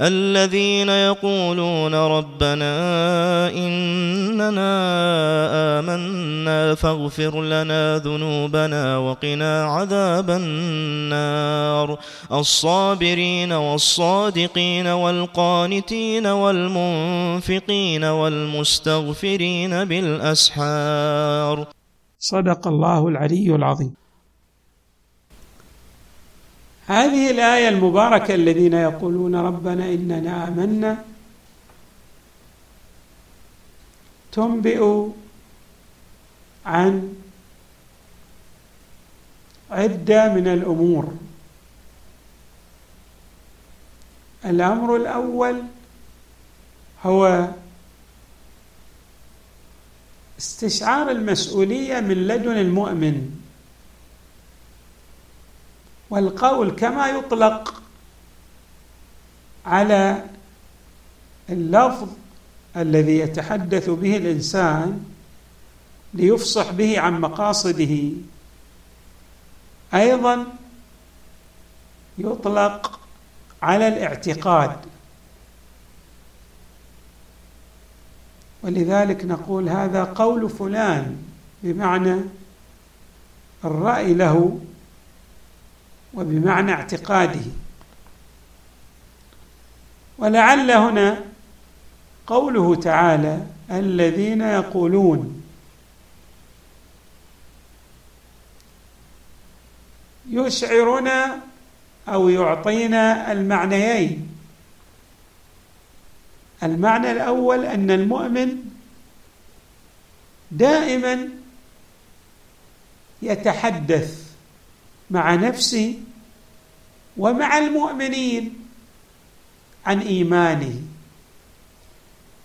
الذين يقولون ربنا إننا آمنا فاغفر لنا ذنوبنا وقنا عذاب النار. الصابرين والصادقين والقانتين والمنفقين والمستغفرين بالأسحار. صدق الله العلي العظيم. هذه الآية المباركة الذين يقولون ربنا إننا آمنا. تنبئ عن عدة من الأمور. الأمر الأول هو استشعار المسؤولية من لدن المؤمن. والقول كما يطلق على اللفظ الذي يتحدث به الإنسان ليفصح به عن مقاصده. أيضا يطلق على الاعتقاد. ولذلك نقول هذا قول فلان بمعنى الرأي له وبمعنى اعتقاده. ولعل هنا قوله تعالى الذين يقولون. يشعرنا أو يعطينا المعنيين. المعنى الأول أن المؤمن دائما يتحدث مع نفسه ومع المؤمنين عن إيمانه.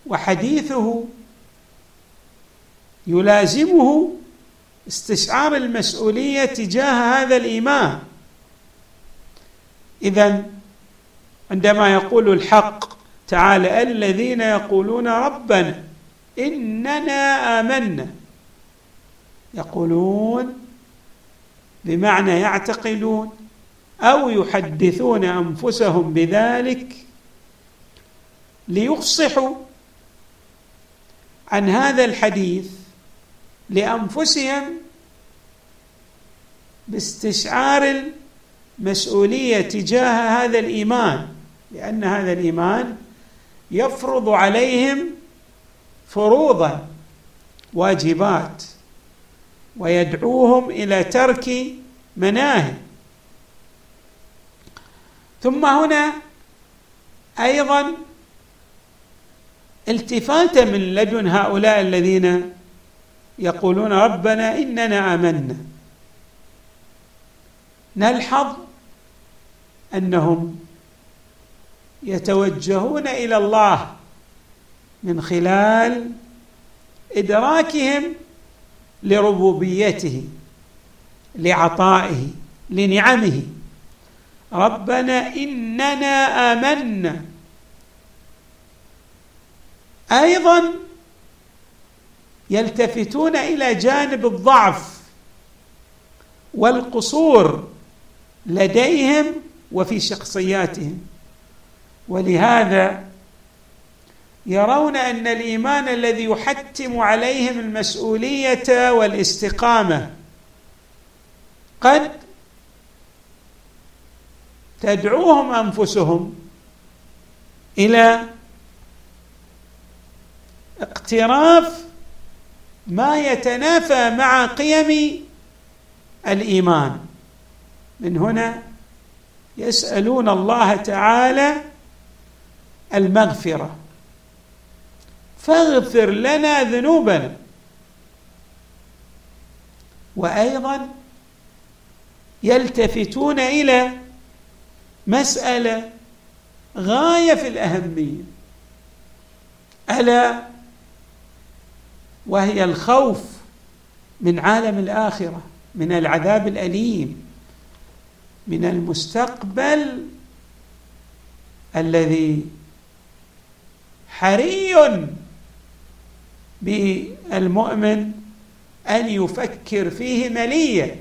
وحديثه يلازمه استشعار المسؤولية تجاه هذا الإيمان. اذا عندما يقول الحق تعالى الذين يقولون ربنا إننا آمنا يقولون بمعنى يعتقدون أو يحدثون أنفسهم بذلك ليفصحوا عن هذا الحديث لأنفسهم باستشعار المسؤولية تجاه هذا الإيمان لأن هذا الإيمان يفرض عليهم فروضا واجبات. ويدعوهم إلى ترك مناهي ثم هنا أيضا التفاته من لدن هؤلاء الذين يقولون ربنا إننا آمنا. نلحظ أنهم يتوجهون إلى الله من خلال إدراكهم لربوبيته لعطائه لنعمه. ربنا إننا آمنا. أيضا يلتفتون إلى جانب الضعف والقصور لديهم وفي شخصياتهم. ولهذا يرون أن الإيمان الذي يحتم عليهم المسؤولية والاستقامة قد تدعوهم أنفسهم إلى اقتراف ما يتنافى مع قيم الإيمان. من هنا يسألون الله تعالى المغفرة. فاغفر لنا ذنوبنا. وأيضا يلتفتون إلى مسألة غاية في الأهمية. ألا وهي الخوف من عالم الآخرة من العذاب الأليم من المستقبل الذي حري بالمؤمن أن يفكر فيه مليا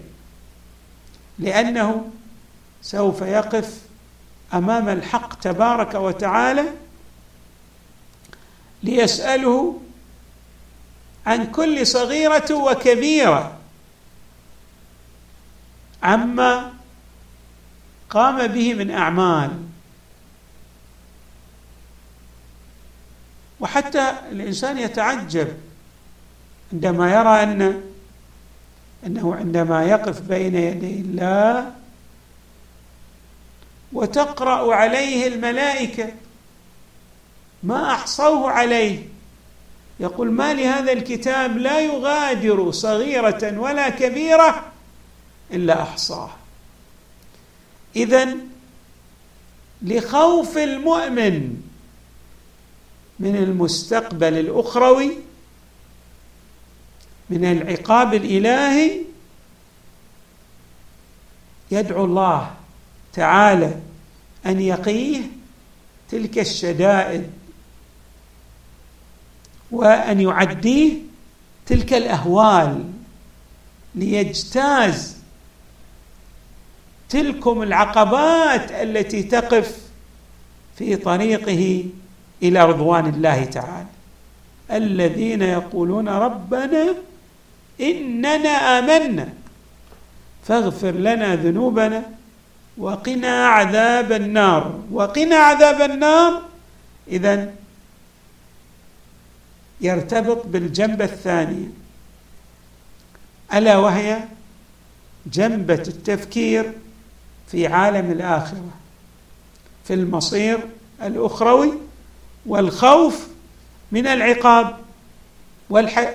لأنه سوف يقف أمام الحق تبارك وتعالى ليسأله عن كل صغيرة وكبيرة. عما قام به من أعمال. وحتى الإنسان يتعجب عندما يرى أن أنه عندما يقف بين يدي الله وتقرأ عليه الملائكة ما أحصوه عليه يقول ما لهذا الكتاب لا يغادر صغيرة ولا كبيرة إلا احصاها اذا لخوف المؤمن من المستقبل الأخروي من العقاب الإلهي يدعو الله تعالى أن يقيه تلك الشدائد وأن يعديه تلك الأهوال ليجتاز تلكم العقبات التي تقف في طريقه إلى رضوان الله تعالى. الذين يقولون ربنا إننا آمنا فاغفر لنا ذنوبنا وقنا عذاب النار. وقنا عذاب النار. اذا يرتبط بالجنبه الثانية ألا وهي جنبة التفكير في عالم الآخرة في المصير الأخروي والخوف من العقاب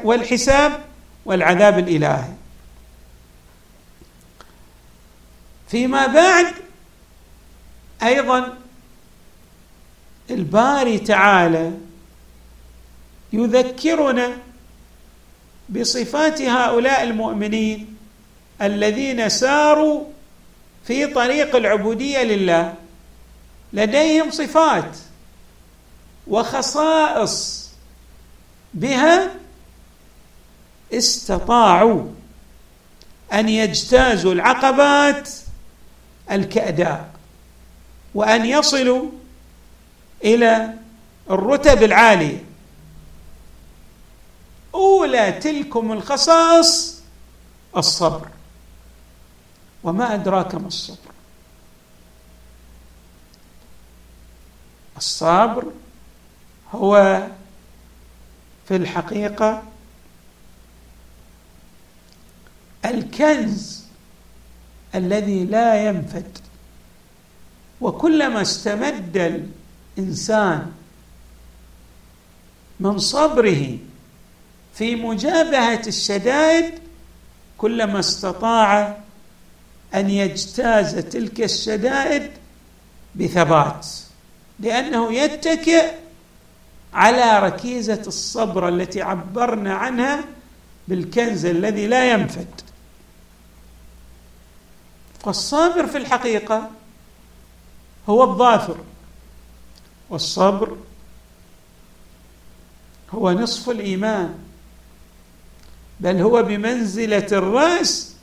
والحساب والعذاب الإلهي. فيما بعد أيضا الباري تعالى يذكرنا بصفات هؤلاء المؤمنين الذين ساروا في طريق العبودية لله. لديهم صفات وخصائص بها استطاعوا أن يجتازوا العقبات الكأداء وأن يصلوا إلى الرتب العالية. أولى تلكم الخصائص الصبر. وما أدراك ما الصبر؟ الصبر هو في الحقيقة الكنز الذي لا ينفد. وكلما استمد الإنسان من صبره في مجابهة الشدائد كلما استطاع أن يجتاز تلك الشدائد بثبات لأنه يتكئ على ركيزة الصبر التي عبرنا عنها بالكنز الذي لا ينفد. فالصابر في الحقيقة هو الظافر والصبر هو نصف الإيمان بل هو بمنزلة الرأس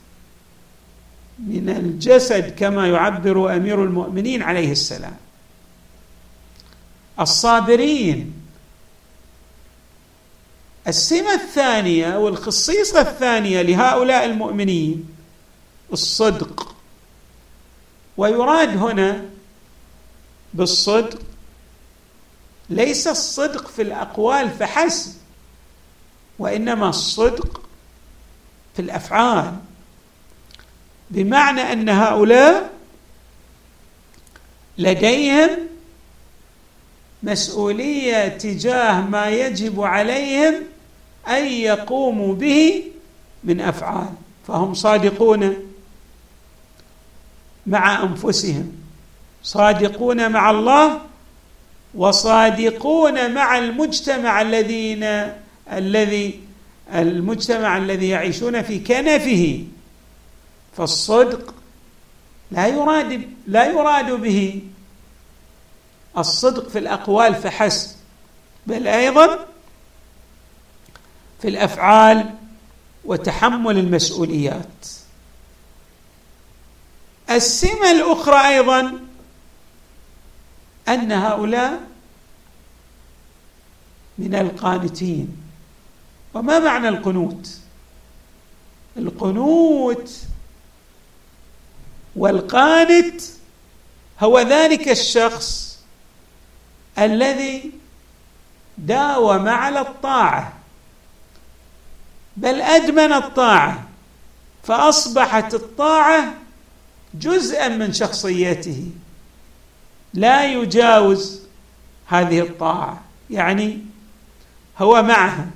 من الجسد كما يعبر أمير المؤمنين عليه السلام. الصابرين السمة الثانية والخصيصة الثانية لهؤلاء المؤمنين الصدق. ويراد هنا بالصدق ليس الصدق في الأقوال فحسب وإنما الصدق في الأفعال بمعنى أن هؤلاء لديهم مسؤولية تجاه ما يجب عليهم أن يقوموا به من أفعال فهم صادقون مع أنفسهم صادقون مع الله وصادقون مع المجتمع الذين الذي المجتمع الذي يعيشون في كنفه. فالصدق لا يراد لا يراد به الصدق في الأقوال فحسب بل أيضا في الأفعال وتحمل المسؤوليات. السمة الأخرى أيضا أن هؤلاء من القانتين. وما معنى القنوت؟ القنوت والقانت هو ذلك الشخص الذي داوم على الطاعة. بل أدمن الطاعة فأصبحت الطاعة جزءا من شخصيته. لا يجاوز هذه الطاعة يعني هو معها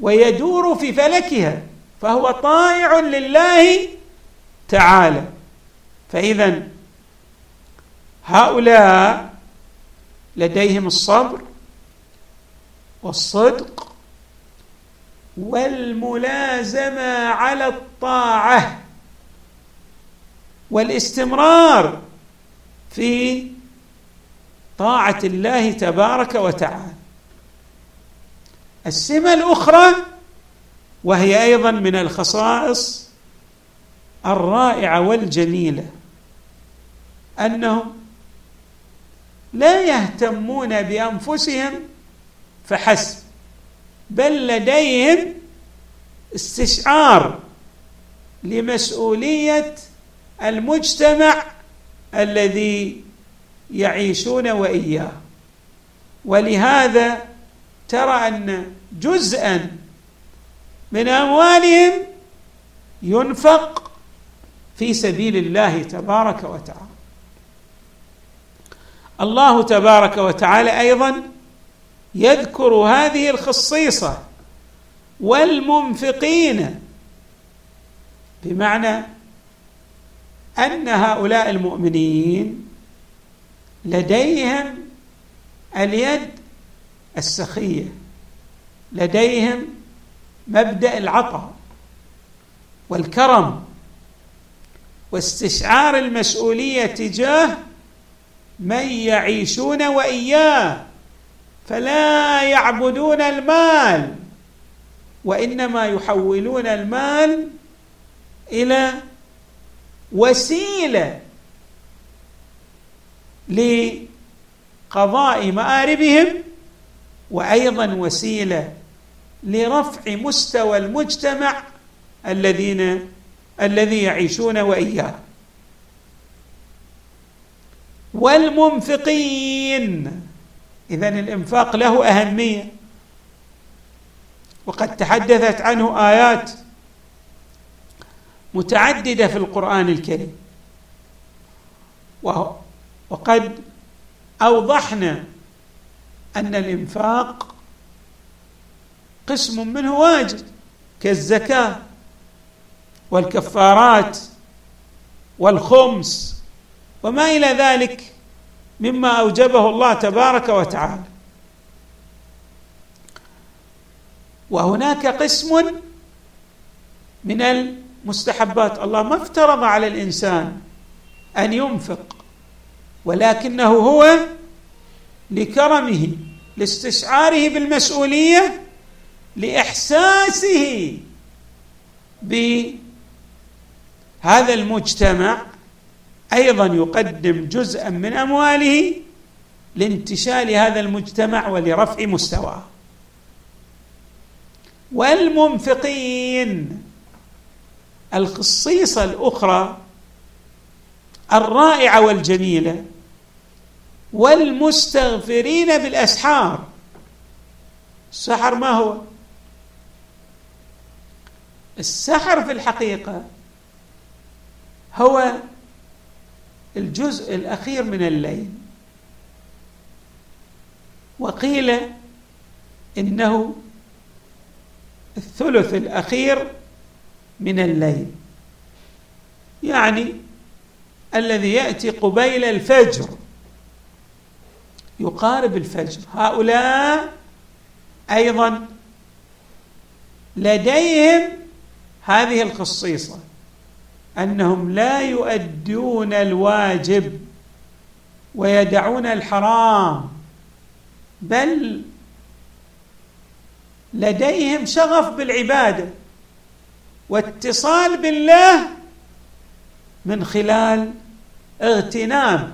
ويدور في فلكها فهو طائع لله تعالى. فاذا هؤلاء لديهم الصبر والصدق والملازمة على الطاعة والاستمرار في طاعة الله تبارك وتعالى. السمة الأخرى وهي أيضا من الخصائص الرائعة والجميلة أنهم لا يهتمون بأنفسهم فحسب. بل لديهم استشعار لمسؤولية المجتمع الذي يعيشون وإياه. ولهذا ترى أن جزءا من أموالهم ينفق في سبيل الله تبارك وتعالى. الله تبارك وتعالى أيضا يذكر هذه الخصيصة والمنفقين. بمعنى أن هؤلاء المؤمنين لديهم اليد السخية لديهم مبدأ العطاء والكرم واستشعار المسؤولية تجاه من يعيشون وإياه. فلا يعبدون المال وإنما يحولون المال إلى وسيلة لقضاء مآربهم وأيضا وسيلة لرفع مستوى المجتمع الذين الذي يعيشون وإياه. والمنفقين. اذا الإنفاق له أهمية. وقد تحدثت عنه آيات متعددة في القرآن الكريم. وقد أوضحنا أن الإنفاق قسم منه واجب كالزكاة والكفارات والخمس وما إلى ذلك. مما أوجبه الله تبارك وتعالى. وهناك قسم من المستحبات. الله ما افترض على الإنسان أن ينفق ولكنه هو لكرمه لاستشعاره بالمسؤولية لإحساسه بهذا المجتمع أيضا يقدم جزءا من أمواله لانتشال هذا المجتمع ولرفع مستواه. والمنفقين الخصيصه الأخرى الرائعة والجميلة والمستغفرين بالأسحار. السحر ما هو؟ السحر في الحقيقة هو الجزء الأخير من الليل. وقيل إنه الثلث الأخير من الليل. يعني الذي يأتي قبيل الفجر يقارب الفجر. هؤلاء أيضا لديهم هذه الخصيصه أنهم لا يؤدون الواجب ويدعون الحرام بل لديهم شغف بالعبادة واتصال بالله من خلال اغتنام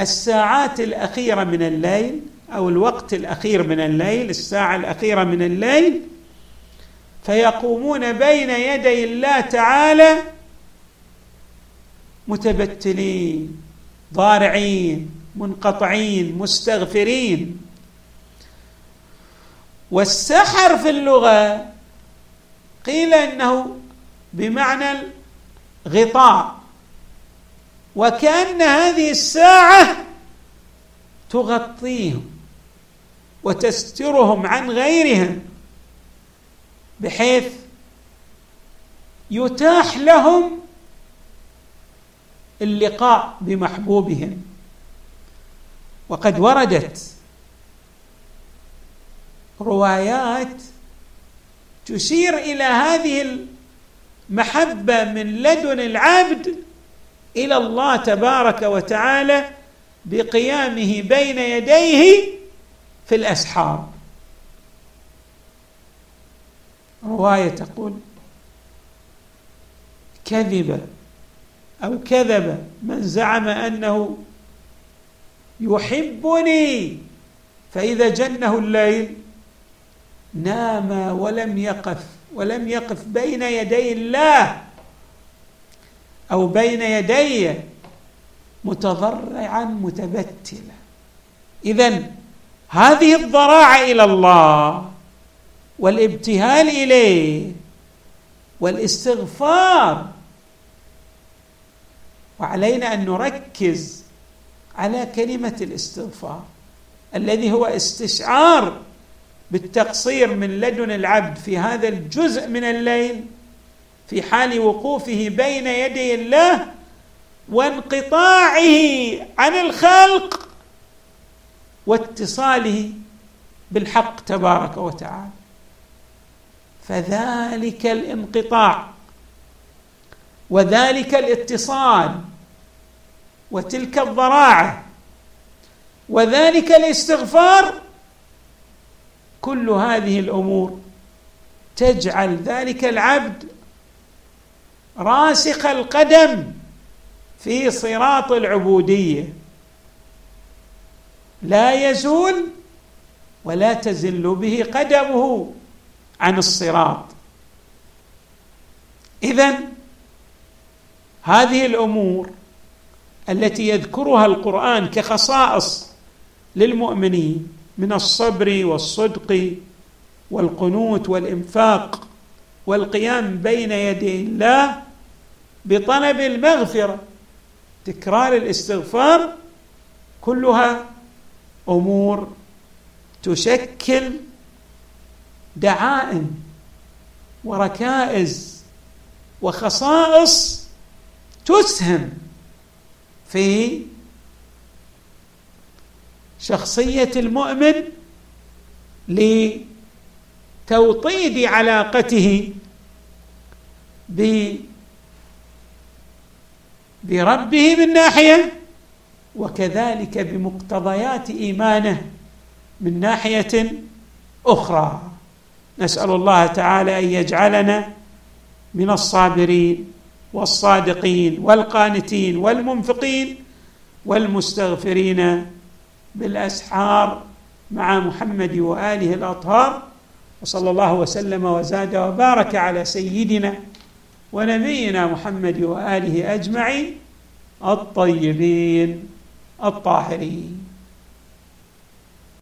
الساعات الأخيرة من الليل أو الوقت الأخير من الليل الساعة الأخيرة من الليل فيقومون بين يدي الله تعالى متبتلين ضارعين منقطعين مستغفرين. والسحر في اللغة قيل إنه بمعنى الغطاء. وكأن هذه الساعة تغطيهم وتسترهم عن غيرهم. بحيث يتاح لهم اللقاء بمحبوبهم. وقد وردت روايات تشير إلى هذه المحبة من لدن العبد إلى الله تبارك وتعالى بقيامه بين يديه في الأسحار. رواية تقول كذب أو كذب من زعم أنه يحبني فإذا جنه الليل نام ولم يقف ولم يقف بين يدي الله أو بين يدي متضرعا متبتلا. اذا هذه الضراعة إلى الله والابتهال إليه والاستغفار. وعلينا أن نركز على كلمة الاستغفار الذي هو استشعار بالتقصير من لدن العبد في هذا الجزء من الليل في حال وقوفه بين يدي الله وانقطاعه عن الخلق واتصاله بالحق تبارك وتعالى. فذلك الانقطاع وذلك الاتصال وتلك الضراعة وذلك الاستغفار كل هذه الأمور تجعل ذلك العبد راسخ القدم في صراط العبودية. لا يزول ولا تزل به قدمه. عن الصراط. اذا هذه الأمور التي يذكرها القرآن كخصائص للمؤمنين من الصبر والصدق والقنوت والإنفاق والقيام بين يدي الله بطلب المغفرة تكرار الاستغفار كلها أمور تشكل دعائم وركائز وخصائص تسهم في شخصية المؤمن لتوطيد علاقته بربه من ناحية وكذلك بمقتضيات إيمانه من ناحية أخرى. نسأل الله تعالى أن يجعلنا من الصابرين والصادقين والقانتين والمنفقين والمستغفرين بالأسحار مع محمد وآله الأطهار وصلى الله وسلم وزاد وبارك على سيدنا ونبينا محمد وآله أجمعين الطيبين الطاهرين.